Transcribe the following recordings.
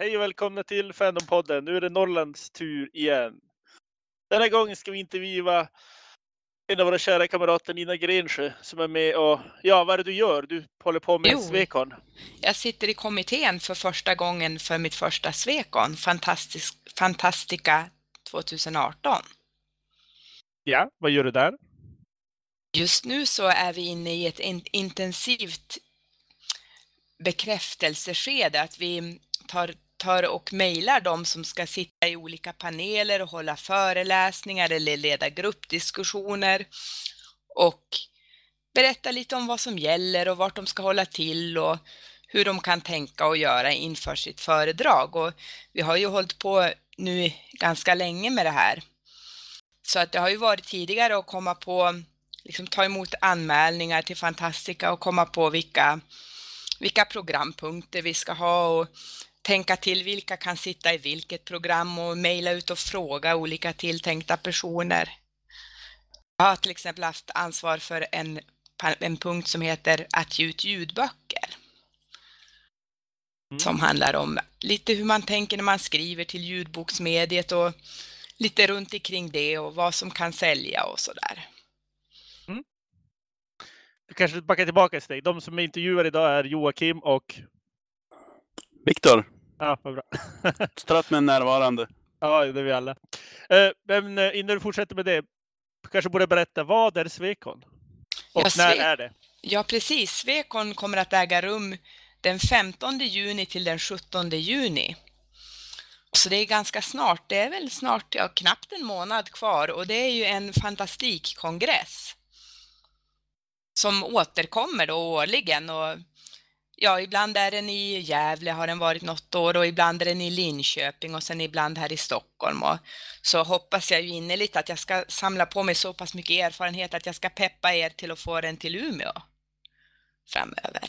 Hej och välkomna till Fandompodden. Nu är det Norrlands tur igen. Den här gången ska vi intervjua en av våra kära kamrater Nina Grensjö som är med och ja, vad är det du gör? Du håller på med Jo. Svekon. Jag sitter i kommittén för första gången för mitt första Svekon, Fantastisk, Fantastica 2018. Ja, vad gör du där? Just nu så är vi inne i ett in intensivt bekräftelseskede, att vi tar, tar och mejlar de som ska sitta i olika paneler och hålla föreläsningar eller leda gruppdiskussioner och berätta lite om vad som gäller och vart de ska hålla till och hur de kan tänka och göra inför sitt föredrag. Och vi har ju hållit på nu ganska länge med det här. Så att det har ju varit tidigare att komma på, liksom ta emot anmälningar till Fantastica och komma på vilka, vilka programpunkter vi ska ha och tänka till vilka kan sitta i vilket program och mejla ut och fråga olika tilltänkta personer. Jag har till exempel haft ansvar för en, en punkt som heter att ge ut ljudböcker. Mm. Som handlar om lite hur man tänker när man skriver till ljudboksmediet och lite runt omkring det och vad som kan sälja och sådär. Du kanske backar tillbaka till dig. De som är intervjuade idag är Joakim och... Viktor, Ja, vad bra. trött men närvarande. ja, det är vi alla. Eh, Men eh, innan du fortsätter med det, kanske borde berätta vad är Svekon? Och Ja, när är det? Ja, precis. Svekon kommer att äga rum den 15 juni till den 17 juni. Så det är ganska snart. Det är väl snart, ja, knappt en månad kvar och det är ju en fantastikkongress som återkommer då årligen och ja, ibland är den i Gävle har den varit något år och ibland är den i Linköping och sen ibland här i Stockholm och så hoppas jag ju innerligt att jag ska samla på mig så pass mycket erfarenhet att jag ska peppa er till att få den till Umeå framöver.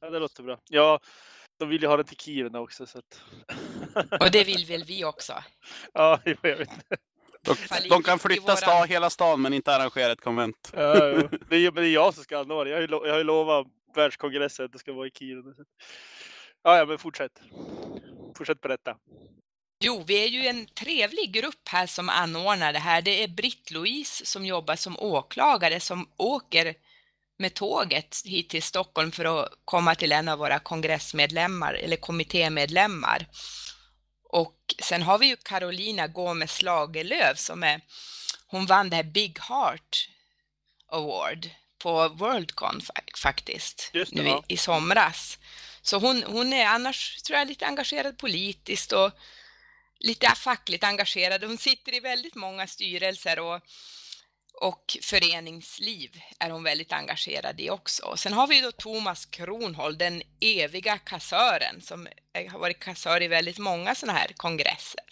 Ja, det låter bra. Ja, de vill ju ha den till Kiruna också. Så att... Och det vill väl vi också? ja, jag vet. De, de kan flytta våran- sta, hela stan men inte arrangera ett konvent. Ja, ja. Det, är, men det är jag som ska anordna det. Jag har ju, lo- jag har ju lovat världskongressen det ska vara i Kiruna. Ja, ja, men fortsätt. Fortsätt berätta. Jo, vi är ju en trevlig grupp här som anordnar det här. Det är Britt-Louise som jobbar som åklagare som åker med tåget hit till Stockholm för att komma till en av våra kongressmedlemmar eller kommittémedlemmar. Och sen har vi ju Carolina Gomes Lagerlöf som är, hon vann det här Big Heart Award på Worldcon fa- faktiskt, Just det, nu ja. i, i somras. Så hon, hon är annars, tror jag, lite engagerad politiskt och lite fackligt engagerad. Hon sitter i väldigt många styrelser och, och föreningsliv är hon väldigt engagerad i också. Och sen har vi då Thomas Kronhold, den eviga kassören som har varit kassör i väldigt många sådana här kongresser.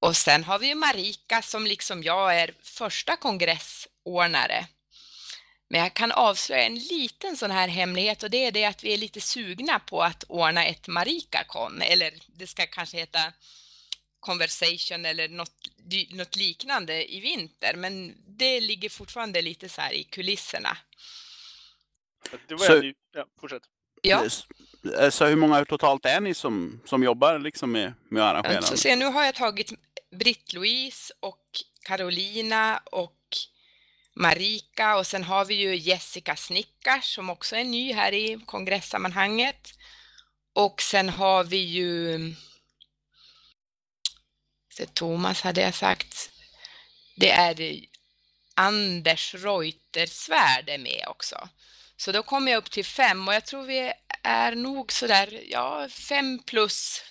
Och sen har vi Marika som liksom jag är första kongressordnare. Men jag kan avslöja en liten sån här hemlighet och det är det att vi är lite sugna på att ordna ett Marika-kon, eller det ska kanske heta Conversation eller något, något liknande i vinter, men det ligger fortfarande lite så här i kulisserna. Det var Så- ja, fortsätt. Ja, eh, Så hur många totalt är ni som, som jobbar liksom med, med att arrangera? så se, nu har jag tagit Britt-Louise och Carolina och Marika och sen har vi ju Jessica Snickars som också är ny här i kongressammanhanget. Och sen har vi ju så Thomas hade jag sagt. Det är Anders Reutersvärd är med också. Så då kommer jag upp till fem och jag tror vi är nog sådär, ja, fem plus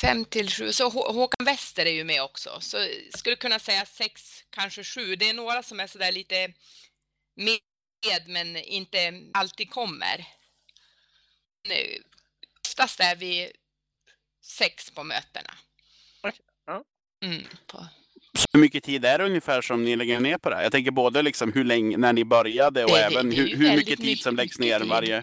fem till sju. Så Hå- Håkan Wester är ju med också. Så jag skulle kunna säga sex, kanske sju. Det är några som är sådär lite med men inte alltid kommer. Nu, oftast är vi sex på mötena. Mm, på. Så hur mycket tid är det ungefär som ni lägger ner på det här? Jag tänker både liksom hur länge, när ni började och Det- det- även det är hur, hur mycket tid som läggs ner tid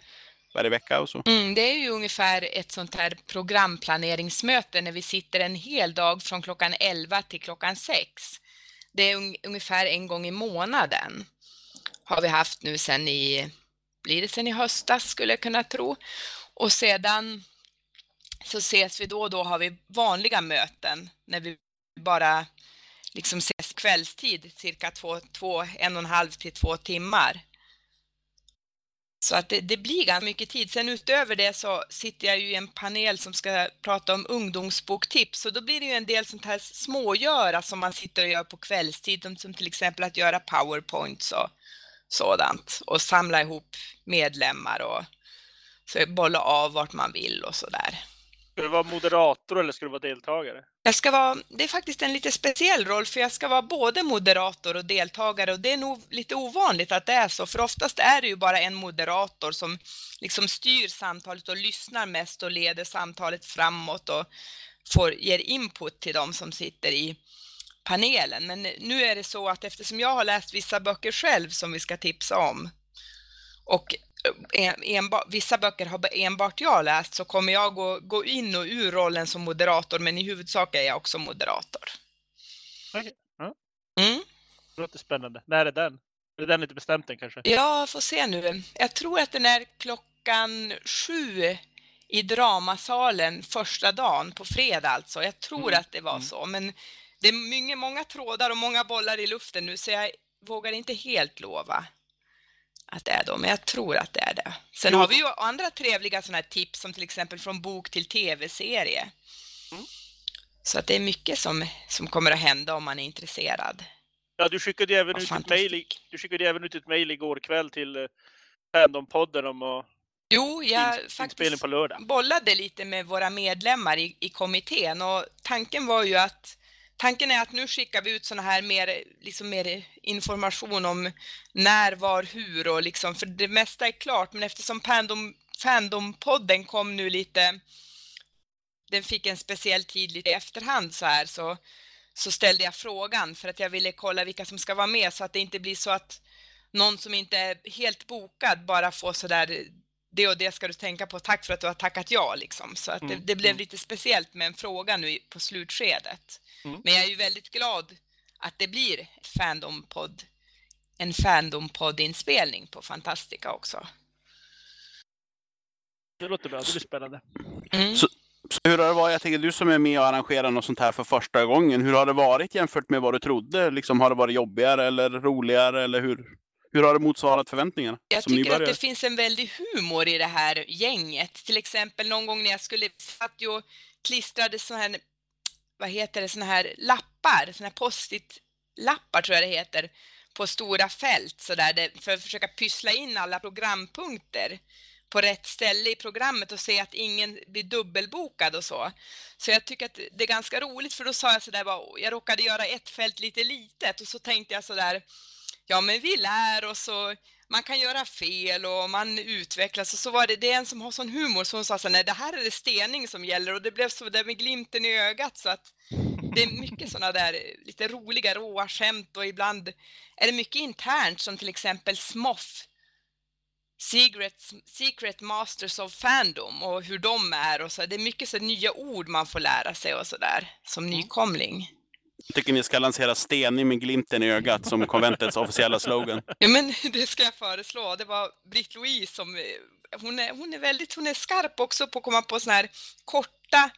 varje, vecka och så. Mm, det är ju ungefär ett sånt här programplaneringsmöte när vi sitter en hel dag från klockan 11 till klockan 6. Det är un ungefär en gång i månaden. Har vi haft nu sen i, blir det sen i höstas skulle jag kunna tro. Och sedan så ses vi då och då har vi vanliga möten när vi bara liksom ses kvällstid cirka två, två, en och en halv till två timmar. Så att det, det, blir ganska mycket tid. Sen utöver det så sitter jag ju i en panel som ska prata om ungdomsboktips och då blir det ju en del sånt här smågöra som man sitter och gör på kvällstid, som till exempel att göra powerpoints och sådant och samla ihop medlemmar och så bolla av vart man vill och sådär. Ska du vara moderator eller ska du vara deltagare? Jag ska vara, det är faktiskt en lite speciell roll för jag ska vara både moderator och deltagare och det är nog lite ovanligt att det är så för oftast är det ju bara en moderator som liksom styr samtalet och lyssnar mest och leder samtalet framåt och får, ger input till de som sitter i panelen. Men nu är det så att eftersom jag har läst vissa böcker själv som vi ska tipsa om och enbart, vissa böcker har enbart jag läst så kommer jag gå, gå in och ur rollen som moderator men i huvudsak är jag också moderator. Okej. Okay. Mm. Det låter spännande. När är den? Är den inte bestämt än kanske? Ja, får se nu. Jag tror att den är klockan sju i dramasalen första dagen på fredag alltså. Jag tror mm. att det var mm. så. Men det är många, många trådar och många bollar i luften nu så jag vågar inte helt lova att det är då, men jag tror att det är det. Sen har vi ju andra trevliga sådana här tips som till exempel från bok till tv-serie. Mm. Så att det är mycket som, som kommer att hända om man är intresserad. Ja, du skickade även, ut ett, mail, du skickade även ut ett mejl igår kväll till eh, Fandom-podden om att Jo, jag faktiskt på lördag. bollade lite med våra medlemmar i, i kommittén och tanken var ju att tanken är att nu skickar vi ut sådana här mer, liksom mer information om när, var, hur och liksom, för det mesta är klart, men eftersom Fandom, Fandom-podden kom nu lite, den fick en speciell tid lite i efterhand så här, så, så ställde jag frågan för att jag ville kolla vilka som ska vara med så att det inte blir så att någon som inte är helt bokad bara får sådär det och det ska du tänka på, tack för att du har tackat ja liksom. Så att det, mm, det blev mm. lite speciellt med en fråga nu på slutskedet. Mm. Men jag är ju väldigt glad att det blir Fandom-podd, en Fandom-podd-inspelning på Fantastica också. Det låter bra, det blir spännande. Mm. Så, så, hur har det varit, jag tänker du som är med och arrangerar något sånt här för första gången, hur har det varit jämfört med vad du trodde? Liksom, har det varit jobbigare eller roligare eller hur? Hur har det motsvarat förväntningarna? Jag tycker att det finns en väldig humor i det här gänget. Till exempel någon gång när jag skulle satt och klistrade sådana här, vad heter det, sådana här lappar, sådana här post-it lappar tror jag det heter, på stora fält så där, för att försöka pyssla in alla programpunkter på rätt ställe i programmet och se att ingen blir dubbelbokad och så. Så jag tycker att det är ganska roligt för då sa jag sådär, jag råkade göra ett fält lite litet och så tänkte jag sådär, ja men vi lär oss och man kan göra fel och man utvecklas och så var det, det är en som har sån humor så hon sa så nej det här är det stening som gäller och det blev så där med glimten i ögat så att det är mycket sådana där lite roliga råa skämt och ibland är det mycket internt som till exempel Smoff Secret, Secret Masters of Fandom och hur de är och så. Det är mycket så nya ord man får lära sig och så där som nykomling. Jag tycker ni ska lansera stenig med glimten i ögat som konventets officiella slogan. Ja, men det ska jag föreslå. Det var Britt-Louise som, hon är, hon är väldigt, hon är skarp också på att komma på såna här korta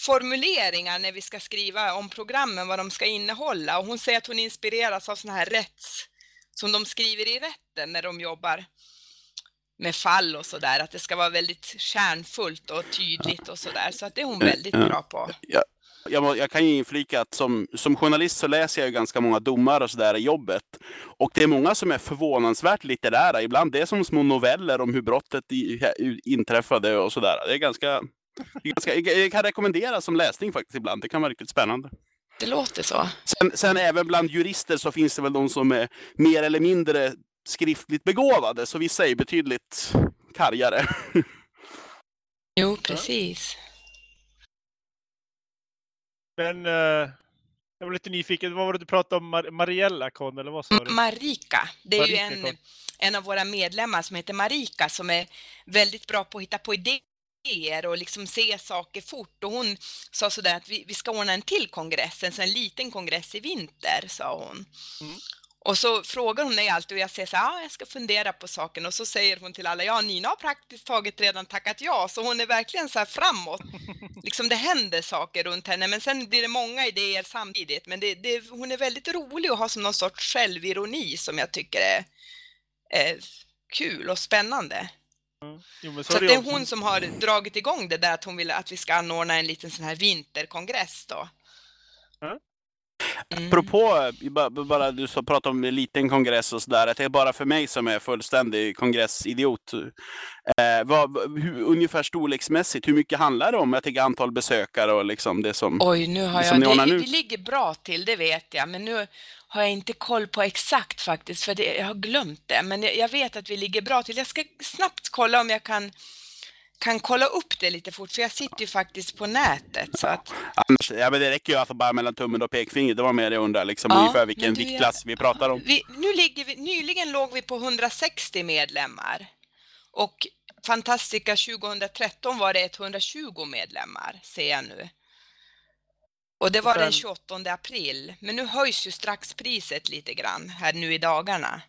formuleringar när vi ska skriva om programmen, vad de ska innehålla. Och hon säger att hon inspireras av såna här rätts, som de skriver i rätten när de jobbar med fall och sådär, att det ska vara väldigt kärnfullt och tydligt och sådär. Så att det är hon väldigt bra på. Ja, jag, jag, kan ju inflika att som, som journalist så läser jag ju ganska många domar och sådär i jobbet. Och det är många som är förvånansvärt litterära. Ibland det är som små noveller om hur brottet i, inträffade och sådär. Det är ganska, ganska jag kan rekommendera som läsning faktiskt ibland. Det kan vara riktigt spännande. Det låter så. Sen, sen även bland jurister så finns det väl de som är mer eller mindre skriftligt begåvade. Så vissa är betydligt kargare. Jo, precis. Men uh, jag var lite nyfiken, vad var det du pratade om? Mar Mariella Kon, eller vad sa du? Marika. Det är Marika ju en, en av våra medlemmar som heter Marika som är väldigt bra på att hitta på idéer och liksom se saker fort. Och hon sa sådär att vi, vi ska ordna en till kongress, en sån liten kongress i vinter, sa hon. Mm. Och så frågar hon mig alltid och jag säger så här, ja, jag ska fundera på saken. Och så säger hon till alla, ja, Nina har praktiskt taget redan tackat ja. Så hon är verkligen så här framåt. liksom det händer saker runt henne, men sen blir det många idéer samtidigt. Men det, det, hon är väldigt rolig att ha som någon sorts självironi som jag tycker är, är kul och spännande. Jo, men Så är det är hon som har dragit igång det där att hon vill att vi ska anordna en liten sån här vinterkongress då. Ja. Mm. Apropå, bara, du så pratade om en liten kongress och sådär, att det är bara för mig som är fullständig kongressidiot. Eh, vad, hur, ungefär storleksmässigt, hur mycket handlar det om? Jag tänker antal besökare och liksom det som... Oj, nu har Det som jag... Det, nu. vi ligger bra till, det vet jag, men nu har jag inte koll på exakt faktiskt, för det, jag har glömt det. Men jag, jag vet att vi ligger bra till. Jag ska snabbt kolla om jag kan, kan kolla upp det lite fort, för jag sitter ju faktiskt på nätet. Så att, Annars, ja, men det räcker ju alltså bara mellan tummen och pekfingret. Det var mer det jag undrade, liksom, Ja, ungefär vilken viktklass vi pratar om. vi, nu ligger vi, nyligen låg vi på 160 medlemmar och Fantastica 2013 var det 120 medlemmar, ser jag nu. Och det var den sen- 28 april, men nu höjs ju strax priset lite grann här nu i dagarna.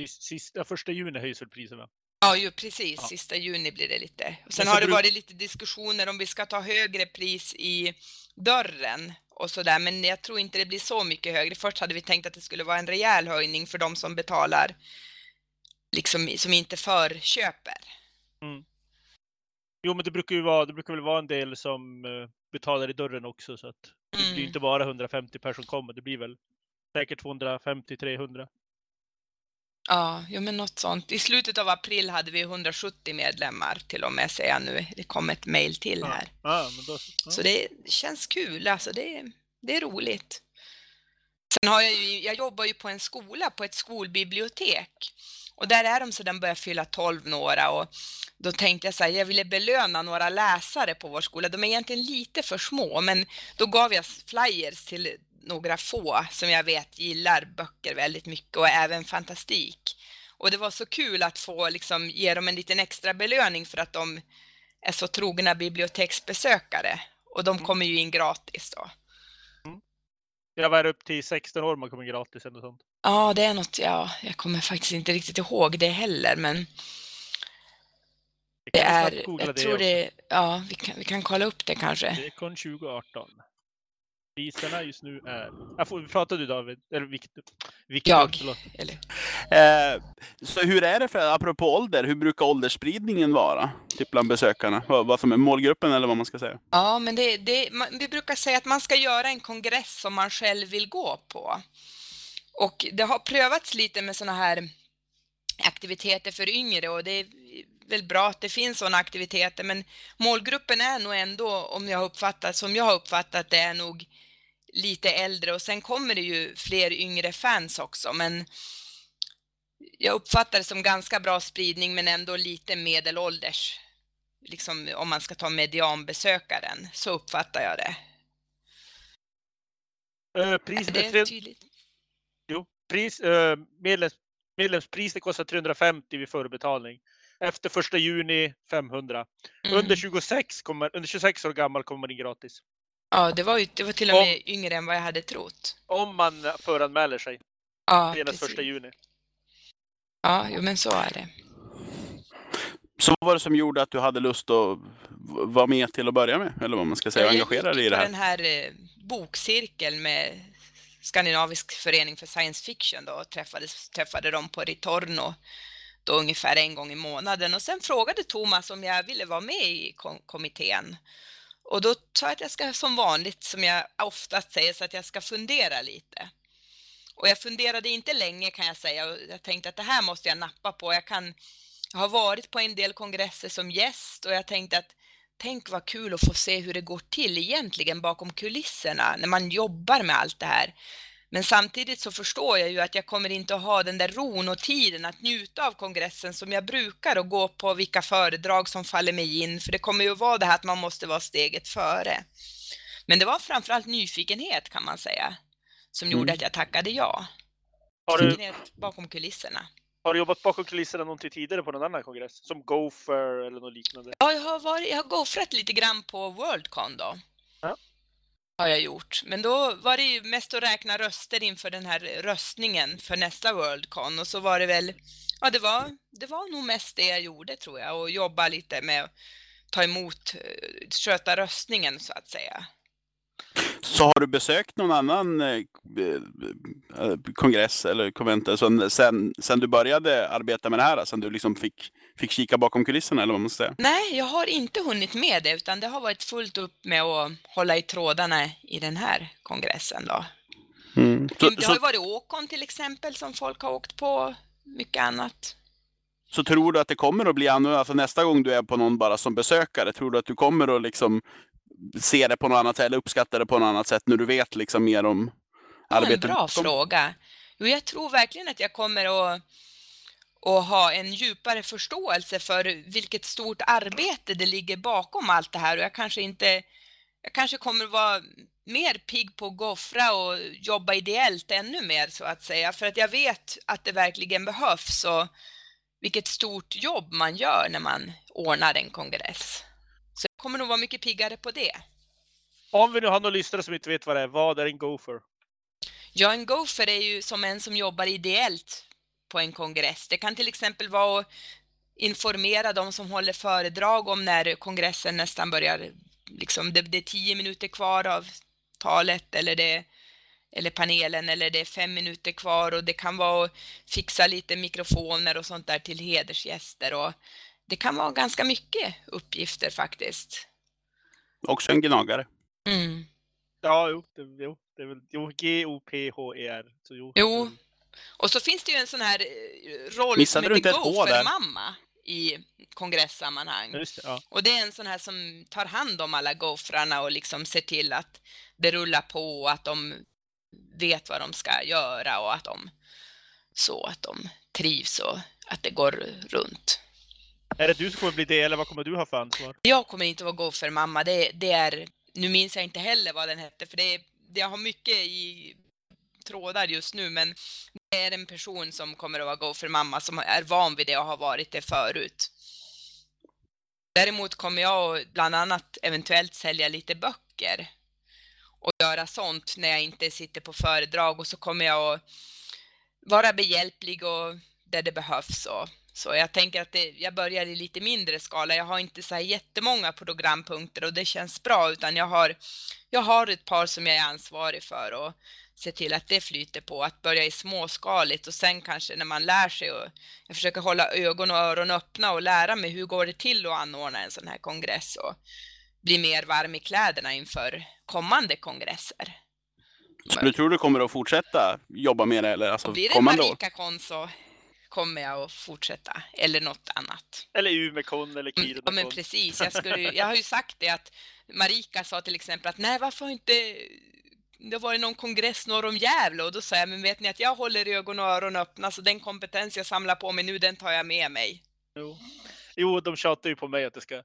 Sist- Sista, första juni höjs väl priset va? Ja, ju precis. Ja. Sista juni blir det lite. Och sen har det varit lite diskussioner om vi ska ta högre pris i dörren och sådär, men jag tror inte det blir så mycket högre. Först hade vi tänkt att det skulle vara en rejäl höjning för de som betalar, liksom som inte förköper. Jo, men det brukar ju vara, det brukar väl vara en del som eh, betalar i dörren också så att det blir Mm. inte bara 150 personer som kommer. Det blir väl säkert 250-300. Ja, jo, men något sånt. I slutet av april hade vi 170 medlemmar till och med, säger jag nu. Det kom ett mejl till Ja. här. Ja, men då, ja. Så det känns kul, alltså det, det är roligt. Sen har jag ju, jag jobbar ju på en skola, på ett skolbibliotek. Och där är de så de börjar fylla 12 några och då tänkte jag så här, jag ville belöna några läsare på vår skola. De är egentligen lite för små, men då gav jag flyers till några få som jag vet gillar böcker väldigt mycket och även fantastik. Och det var så kul att få liksom ge dem en liten extra belöning för att de är så trogna biblioteksbesökare. Och de kommer ju in gratis då. Jag var upp till 16 år man kommer gratis eller sånt. Ja, det är något, ja, jag kommer faktiskt inte riktigt ihåg det heller, men det är, jag det tror det, ja, vi kan, vi kan kolla upp det kanske. Dekon 2018. Priserna just nu är... Jag får, pratar du David? Eller Victor? Victor Jag. Eh, så hur är det, för, apropå ålder, hur brukar åldersspridningen vara? Typ bland besökarna? Vad, vad som är målgruppen eller vad man ska säga? ja, men det, det, man, vi brukar säga att man ska göra en kongress som man själv vill gå på. Och det har prövats lite med sådana här aktiviteter för yngre och det är väl bra att det finns sådana aktiviteter men målgruppen är nog ändå, om jag har uppfattat, som jag har uppfattat det, är nog lite äldre och sen kommer det ju fler yngre fans också men jag uppfattar det som ganska bra spridning men ändå lite medelålders. Liksom om man ska ta medianbesökaren, så uppfattar jag det. Eh, priset är är tydligt. jo, pris, eh, medlems, medlemspriset kostar 350 vid förbetalning. Efter första juni 500. Mm. Under 26 kommer, under 26 år gammal kommer man in gratis. Ja, det var, ju, det var till och Om- med yngre än vad jag hade trott. Om man föranmäler sig Ja, senast precis. första juni. Ja, jo, men så är det. Så vad var det som gjorde att du hade lust att vara med till att börja med? Eller vad man ska säga, engagera dig i det här? den här eh, bokcirkeln med Skandinavisk förening för science fiction då, och träffades, träffade dem på Ritorno då ungefär en gång i månaden och sen frågade Thomas om jag ville vara med i kom- kommittén. Och då sa jag att jag ska som vanligt, som jag oftast säger, så att jag ska fundera lite. Och jag funderade inte länge kan jag säga och jag tänkte att det här måste jag nappa på. Jag kan jag har varit på en del kongresser som gäst och jag tänkte att tänk vad kul att få se hur det går till egentligen bakom kulisserna när man jobbar med allt det här. Men samtidigt så förstår jag ju att jag kommer inte att ha den där ron och tiden att njuta av kongressen som jag brukar och gå på vilka föredrag som faller mig in, för det kommer ju att vara det här att man måste vara steget före. Men det var framförallt nyfikenhet kan man säga, som gjorde Mm. att jag tackade ja. Har du, Nyfikenhet bakom kulisserna. har du jobbat bakom kulisserna någonting tidigare på någon annan kongress? Som Gopher eller något liknande? Ja, jag har, varit, jag har goffrat lite grann på Worldcon då. Har jag gjort. Men då var det ju mest att räkna röster inför den här röstningen för nästa Worldcon och så var det väl, ja det var, det var nog mest det jag gjorde tror jag och jobba lite med att ta emot, eh, sköta röstningen så att säga. Så har du besökt någon annan eh, eh, kongress eller konvent sen, sen du började arbeta med det här? Sen du liksom fick, fick kika bakom kulisserna eller vad man ska säga? Nej, jag har inte hunnit med det utan det har varit fullt upp med att hålla i trådarna i den här kongressen då. Mm. Så, det har ju varit Åkon till exempel som folk har åkt på, mycket annat. Så tror du att det kommer att bli annorlunda? Alltså nästa gång du är på någon bara som besökare, tror du att du kommer att liksom se det på något annat sätt eller uppskatta det på något annat sätt när du vet liksom mer om arbetet? En bra fråga. Jo, jag tror verkligen att jag kommer att, att ha en djupare förståelse för vilket stort arbete det ligger bakom allt det här och jag kanske inte jag kanske kommer vara mer pigg på att goffra och jobba ideellt ännu mer så att säga för att jag vet att det verkligen behövs och vilket stort jobb man gör när man ordnar en kongress. Så jag kommer nog vara mycket piggare på det. Om vi nu har några lyssnare som inte vet vad det är, vad är en gopher? Ja, en gopher är ju som en som jobbar ideellt på en kongress. Det kan till exempel vara att informera de som håller föredrag om när kongressen nästan börjar, liksom det, det är tio minuter kvar av talet eller det eller panelen eller det är fem minuter kvar och det kan vara att fixa lite mikrofoner och sånt där till hedersgäster och det kan vara ganska mycket uppgifter faktiskt. Också en gnagare. Mm. Ja, jo, det, jo, det är väl jo, G-O-P-H-E-R. Så, jo. jo. Och så finns det ju en sån här eh, roll Missade som heter Gopher-mamma i kongresssammanhang. Det, ja. Och det är en sån här som tar hand om alla gofrarna och liksom ser till att det rullar på och att de vet vad de ska göra och att de så att de trivs och att det går runt. Är det du som kommer bli det eller vad kommer du ha för ansvar? Jag kommer inte vara gophermamma. Det, det är, nu minns jag inte heller vad den hette för det, det jag har mycket i trådar just nu men är en person som kommer att vara Go for Mamma som är van vid det och har varit det förut. Däremot kommer jag bland annat eventuellt sälja lite böcker och göra sånt när jag inte sitter på föredrag och så kommer jag att vara behjälplig och där det behövs och så jag tänker att det, jag börjar i lite mindre skala. Jag har inte så här jättemånga programpunkter och det känns bra utan jag har, jag har ett par som jag är ansvarig för och se till att det flyter på. Att börja i småskaligt och sen kanske när man lär sig och jag försöker hålla ögon och öron öppna och lära mig hur går det till att anordna en sån här kongress och bli mer varm i kläderna inför kommande kongresser. Så du tror du kommer att fortsätta jobba med det? Eller alltså blir det Marikakon så kommer jag att fortsätta, eller något annat. Eller Umekon eller Kirunakon. Ja men precis, jag, skulle, jag har ju sagt det att Marika sa till exempel att nej varför inte det varit någon kongress norr om Gävle och då sa jag, men vet ni att jag håller ögon och öron öppna så den kompetens jag samlar på mig nu den tar jag med mig. Jo, jo de tjatar ju på mig att det ska,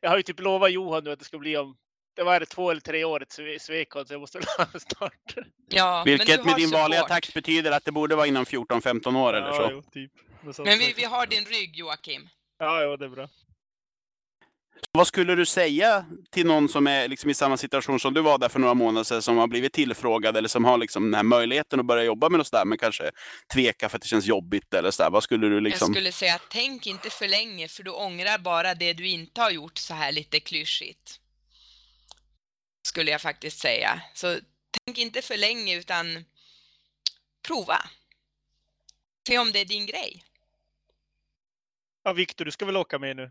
jag har ju typ lovat Johan nu att det ska bli om det var det två eller tre året Swecon så jag måste väl snart. Ja, Vilket med din support. vanliga takt betyder att det borde vara inom 14-15 år ja, eller så. Jo, typ. Men vi, vi har din rygg Joakim. Ja, ja, det är bra. Vad skulle du säga till någon som är liksom i samma situation som du var där för några månader sedan, som har blivit tillfrågad eller som har liksom den här möjligheten att börja jobba med något sådär, men kanske tveka för att det känns jobbigt eller sådär. Vad skulle du liksom? Jag skulle säga, tänk inte för länge, för du ångrar bara det du inte har gjort så här lite klyschigt skulle jag faktiskt säga. Så tänk inte för länge utan prova. Se om det är din grej. Ja, Viktor, du ska väl åka med nu?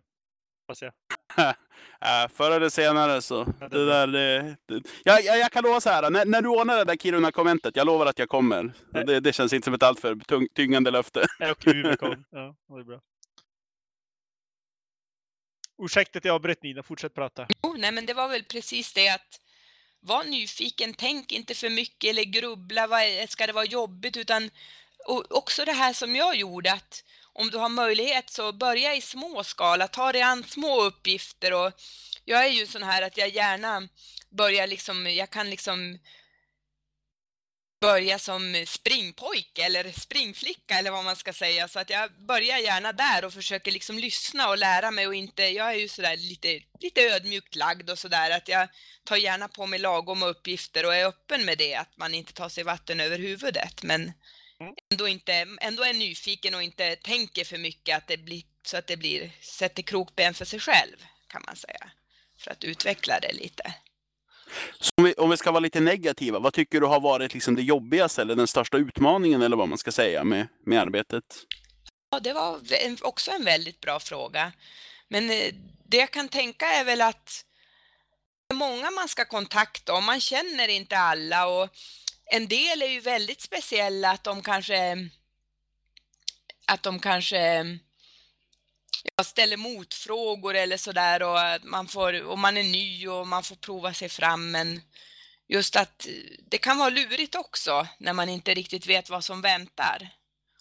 Hoppas jag. äh, förr eller senare så. Ja, det, där, det, det. Jag, jag, jag, kan lova så här. När, när du ordnar det där Kiruna-konventet, jag lovar att jag kommer. Det, det, känns inte som ett alltför tung, tyngande löfte. Ja, och Umeå Ja, det är bra. Ursäkta att jag avbröt Nina, fortsätt prata. Jo, nej men det var väl precis det att var nyfiken, tänk inte för mycket eller grubbla, vad, ska det vara jobbigt, utan och också det här som jag gjorde, att om du har möjlighet så börja i små skala, ta dig an små uppgifter och jag är ju sån här att jag gärna börjar liksom, jag kan liksom börja som springpojke eller springflicka eller vad man ska säga. Så att jag börjar gärna där och försöker liksom lyssna och lära mig och inte, jag är ju sådär lite, lite ödmjukt lagd och sådär att jag tar gärna på mig lagom uppgifter och är öppen med det, att man inte tar sig vatten över huvudet. Men mm. ändå, inte, ändå är nyfiken och inte tänker för mycket att det blir, så att det blir, sätter krokben för sig själv kan man säga. För att utveckla det lite. Om vi, om vi ska vara lite negativa, vad tycker du har varit liksom det jobbigaste eller den största utmaningen eller vad man ska säga med, med arbetet? Ja, det var också en väldigt bra fråga. Men eh, det jag kan tänka är väl att det är många man ska kontakta och man känner inte alla och en del är ju väldigt speciella att de kanske att de kanske ja, ställer motfrågor eller sådär och man får, och man är ny och man får prova sig fram men just att det kan vara lurigt också när man inte riktigt vet vad som väntar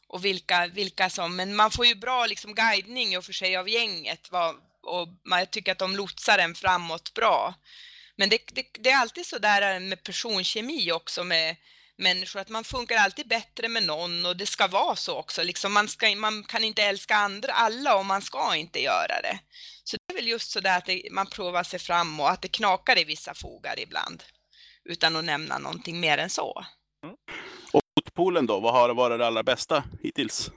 och vilka, vilka som, men man får ju bra liksom guidning och för sig av gänget vad, och man tycker att de lotsar en framåt bra. Men det, det, det är alltid så där med personkemi också med människor, att man funkar alltid bättre med någon och det ska vara så också. Liksom man, ska, man kan inte älska andra, alla och man ska inte göra det. Så det är väl just så där att det, man provar sig fram och att det knakar i vissa fogar ibland. Utan att nämna någonting mer än så. Mm. Och fotpoolen då, vad har varit det allra bästa hittills?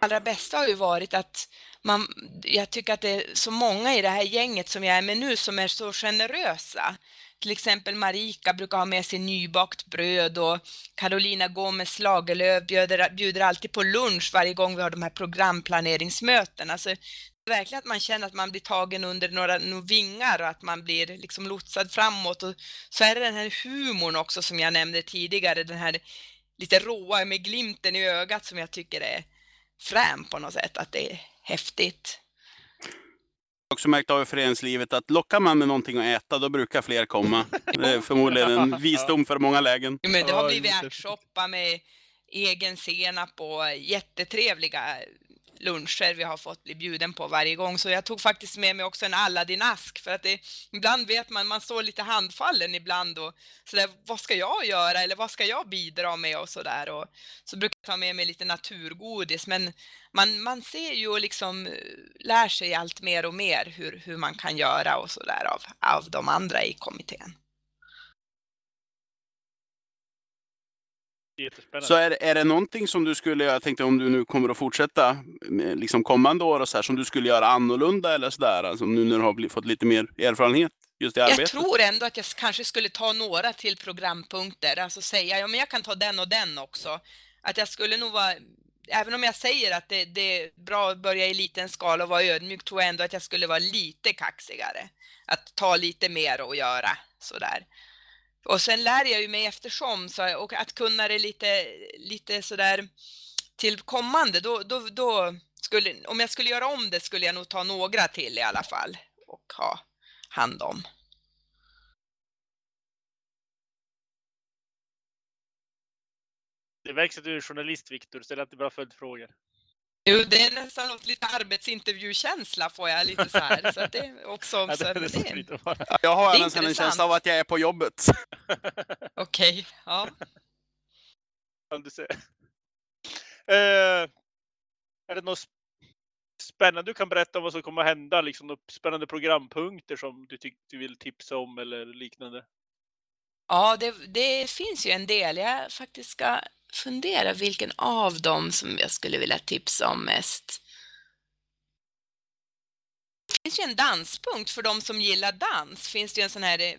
Allra bästa har ju varit att man, jag tycker att det är så många i det här gänget som jag är med nu som är så generösa. Till exempel Marika brukar ha med sig nybakt bröd och Carolina Gomez Lagerlöf bjuder, bjuder alltid på lunch varje gång vi har de här programplaneringsmötena. Alltså, det är verkligen att man känner att man blir tagen under några, några vingar och att man blir liksom lotsad framåt. Och så är det den här humorn också som jag nämnde tidigare, den här lite råa med glimten i ögat som jag tycker är frän på något sätt, att det häftigt också märkt av i föreningslivet att lockar man med någonting att äta, då brukar fler komma. Det är förmodligen en visdom för många lägen. Men det har blivit ärtsoppa med egen senap och jättetrevliga luncher vi har fått bli bjuden på varje gång. Så jag tog faktiskt med mig också en Aladdin-ask för att det, ibland vet man, man står lite handfallen ibland och sådär, vad ska jag göra eller vad ska jag bidra med och sådär. Och så brukar jag ta med mig lite naturgodis men man, man ser ju och liksom eh, lär sig allt mer och mer hur, hur man kan göra och sådär av, av de andra i kommittén. Så är, är det någonting som du skulle, jag tänkte om du nu kommer att fortsätta liksom kommande år och så här, som du skulle göra annorlunda eller sådär, alltså nu när du har fått lite mer erfarenhet just i arbetet? Jag tror ändå att jag kanske skulle ta några till programpunkter, alltså säga, ja men jag kan ta den och den också. Att jag skulle nog vara, även om jag säger att det, det är bra att börja i liten skala och vara ödmjuk, tror jag ändå att jag skulle vara lite kaxigare. Att ta lite mer och göra sådär. Och sen lär jag ju mig eftersom, så, och att kunna det lite, lite sådär till kommande, då, då, då skulle, om jag skulle göra om det skulle jag nog ta några till i alla fall och ha hand om. Det växer du är journalist, Viktor. Ställ alltid bra följdfrågor. Jo, det är nästan något lite arbetsintervjukänsla får jag lite så här. Så det är också, ja, det, det, det är, jag har nästan en känsla av att jag är på jobbet. Okej, okay, ja. Kan du se. Uh, är det något spännande du kan berätta om vad som kommer att hända? Liksom några spännande programpunkter som du tycker du vill tipsa om eller liknande? Ja, det, det finns ju en del. Jag faktiskt ska fundera vilken av dem som jag skulle vilja tipsa om mest. Det finns ju en danspunkt för de som gillar dans. Finns det ju en sån här,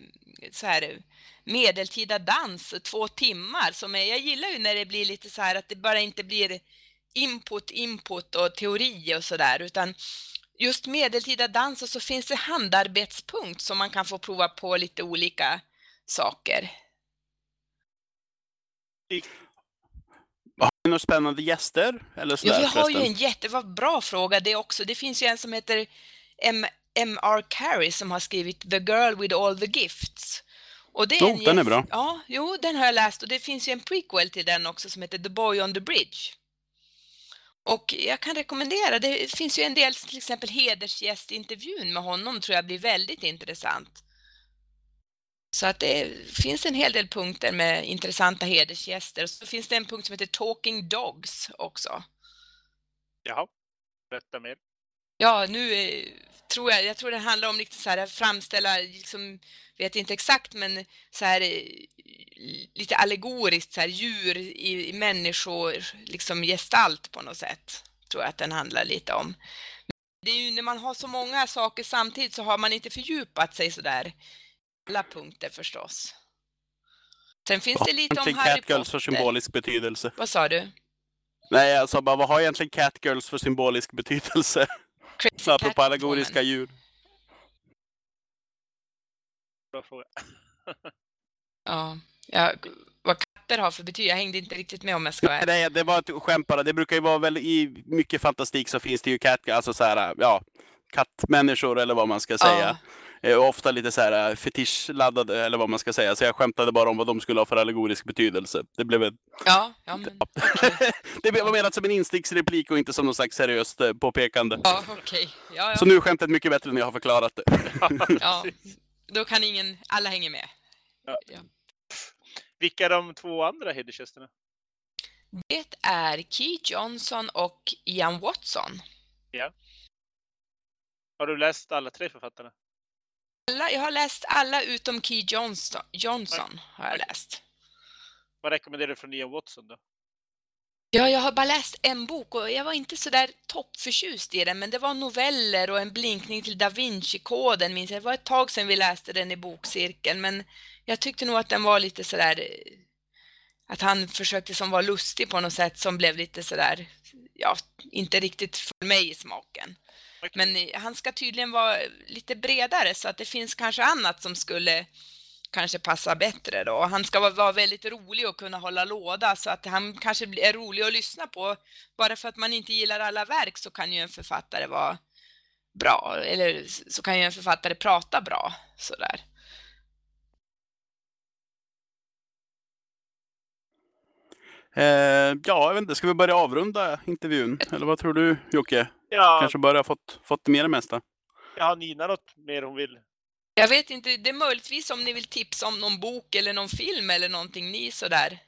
så här medeltida dans, två timmar. Som är, jag gillar ju när det blir lite så här att det bara inte blir input, input och teori och sådär utan just medeltida dans och så finns det handarbetspunkt som man kan få prova på lite olika saker. Några spännande gäster? Eller sådär, ja, vi har förresten? ju en jättebra fråga det också. Det finns ju en som heter M M.R. Carey som har skrivit The Girl with All the Gifts. Och det är oh, den är bra. Ja, jo, den har jag läst och det finns ju en prequel till den också som heter The Boy on the Bridge. Och jag kan rekommendera, det finns ju en del, till exempel hedersgästintervjun med honom tror jag blir väldigt intressant. Så att det finns en hel del punkter med intressanta hedersgäster. Så finns det en punkt som heter Talking Dogs också. Jaha, berätta mer. Ja, nu eh, tror jag, jag tror det handlar om lite så här framställa, liksom, vet inte exakt, men så här eh, lite allegoriskt så här djur i, i människor, liksom gestalt på något sätt. Tror jag att den handlar lite om. Det är ju när man har så många saker samtidigt så har man inte fördjupat sig så där alla punkter förstås. Sen finns det lite om Harry Catgirls för Potter. symbolisk betydelse. Vad sa du? Nej, jag sa bara, vad har egentligen Catgirls för symbolisk betydelse? Crazy Apropå allegoriska djur. Bra fråga. Ja, ja, vad katter har för betyg. Jag hängde inte riktigt med om jag ska vara. Nej, det var ett skämt bara. Det brukar ju vara väl i mycket fantastik så finns det ju cat, alltså så här, ja, kattmänniskor eller vad man ska säga. Eh, Ofta lite så här eh, fetischladdade eller vad man ska säga. Så jag skämtade bara om vad de skulle ha för allegorisk betydelse. Det blev, ett, Ja, ja, men okej. det blev menat som en insticksreplik och inte som någon slags seriöst eh, påpekande. Ja, okej. Ja, Så ja. nu är skämtet mycket bättre när jag har förklarat det. ja. Då kan ingen, alla hänger med. Ja. Ja. Vilka är de två andra hedersgästerna? Det är Key Johnson och Ian Watson. Har du läst alla tre författarna? Alla, jag har läst alla utom Key Johnson, Johnson. Har jag läst. Vad rekommenderar du från Ian Watson då? Ja, jag har bara läst en bok och jag var inte så där toppförtjust i den, men det var noveller och en blinkning till Da Vinci-koden, minns jag. Det var ett tag sedan vi läste den i bokcirkeln, men jag tyckte nog att den var lite sådär, eh, att han försökte som var lustig på något sätt som blev lite sådär, ja, inte riktigt för mig i smaken. Men eh, han ska tydligen vara lite bredare så att det finns kanske annat som skulle kanske passa bättre då. Han ska vara, väldigt rolig och kunna hålla låda så att han kanske är rolig att lyssna på. Bara för att man inte gillar alla verk så kan ju en författare vara bra, eller så kan ju en författare prata bra sådär. Eh, ja, jag vet inte. Ska vi börja avrunda intervjun? Eller vad tror du Jocke? Ja, Kanske börja fått, fått med det mesta? jag har Nina något mer hon vill? Jag vet inte, det är möjligtvis om ni vill tipsa om någon bok eller någon film eller någonting ni sådär.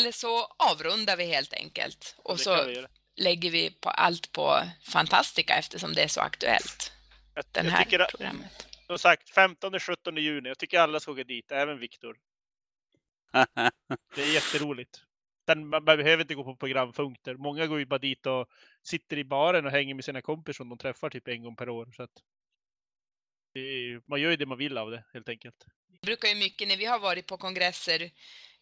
Eller så avrundar vi helt enkelt och så vi lägger vi på allt på Fantastica eftersom det är så aktuellt, Jag, den jag här tycker att, programmet. som sagt, 15-17 juni. Jag tycker alla ska åka dit, även Viktor. Det är jätteroligt. Sen, man behöver inte gå på programpunkter. Många går ju bara dit och sitter i baren och hänger med sina kompisar som de träffar typ en gång per år. Så att är, man gör ju det man vill av det helt enkelt. Vi brukar ju mycket när vi har varit på kongresser,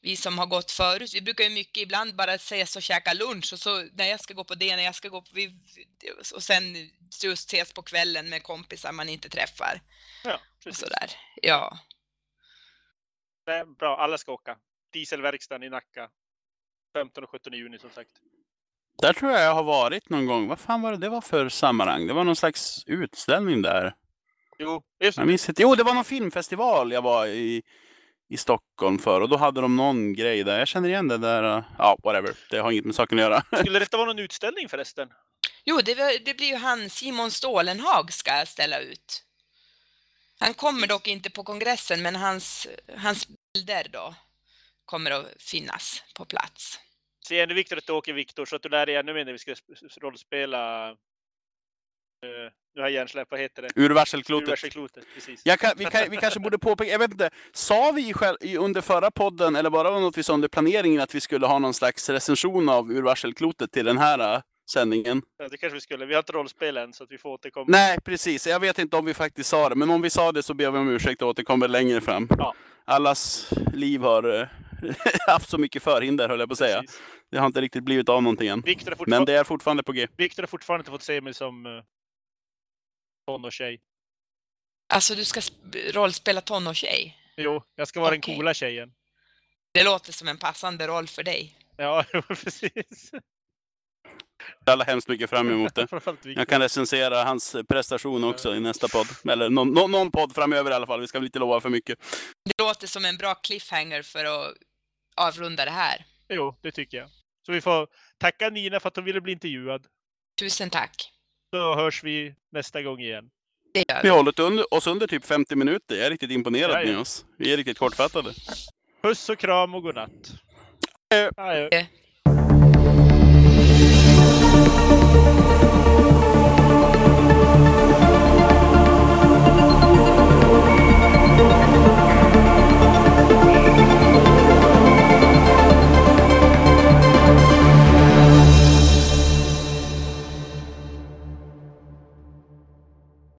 vi som har gått förut, vi brukar ju mycket ibland bara ses och käka lunch och så när jag ska gå på det, när jag ska gå på, vi, och sen just ses på kvällen med kompisar man inte träffar Ja, och precis. sådär. Ja. Det är bra, alla ska åka. Dieselverkstan i Nacka. 15 och 17 juni som sagt. Där tror jag jag har varit någon gång. Vad fan var det det var för sammanhang? Det var någon slags utställning där. Jo, just Jag minns inte. Jo, det var någon filmfestival jag var i, i Stockholm för och då hade de någon grej där. Jag känner igen det där. uh, Ja, whatever. Det har inget med saken att göra. Skulle detta vara någon utställning förresten? Jo, det, det blir ju han Simon Stålenhag ska ställa ut. Han kommer dock inte på kongressen, men hans, hans bilder då kommer att finnas på plats. Se ännu Viktor att du åker Viktor så att du lär dig ännu mer när vi ska sp- rollspela. Uh, nu har jag hjärnsläpp, vad heter det? Ur varselklotet. Universalklotet, precis. Jag kan, vi, kan, vi kanske borde påpeka, jag vet inte, sa vi själv, under förra podden, eller bara var det något vi sa under planeringen, att vi skulle ha någon slags recension av Ur varselklotet till den här uh, sändningen? Ja, det kanske vi skulle. Vi har inte rollspel än så att vi får återkomma. Nej, precis. Jag vet inte om vi faktiskt sa det, men om vi sa det så ber vi om ursäkt och återkommer längre fram. Ja. Allas liv har eh, haft så mycket förhinder, höll jag på att säga. Precis. Det har inte riktigt blivit av någonting än. Men det är fortfarande på G. Viktor har fortfarande inte fått se mig som uh, tonårstjej. Alltså, du ska sp- rollspela tonårstjej. Jo, jag ska vara Okej. den coola tjejen. Det låter som en passande roll för dig. Ja, precis. Alla hemskt mycket fram emot det. Jag kan recensera hans prestation också i nästa podd. Eller någon, någon, någon podd framöver i alla fall. Vi ska väl inte lova för mycket. Det låter som en bra cliffhanger för att avrunda det här. Jo, det tycker jag. Så vi får tacka Nina för att hon ville bli intervjuad. Tusen tack. Så hörs vi nästa gång igen. Det gör Vi vi. har hållit under, oss under typ 50 minuter. Jag är riktigt imponerad Ja, ja. med oss. Vi är riktigt kortfattade. Puss och kram och godnatt. Adjö. Adjö.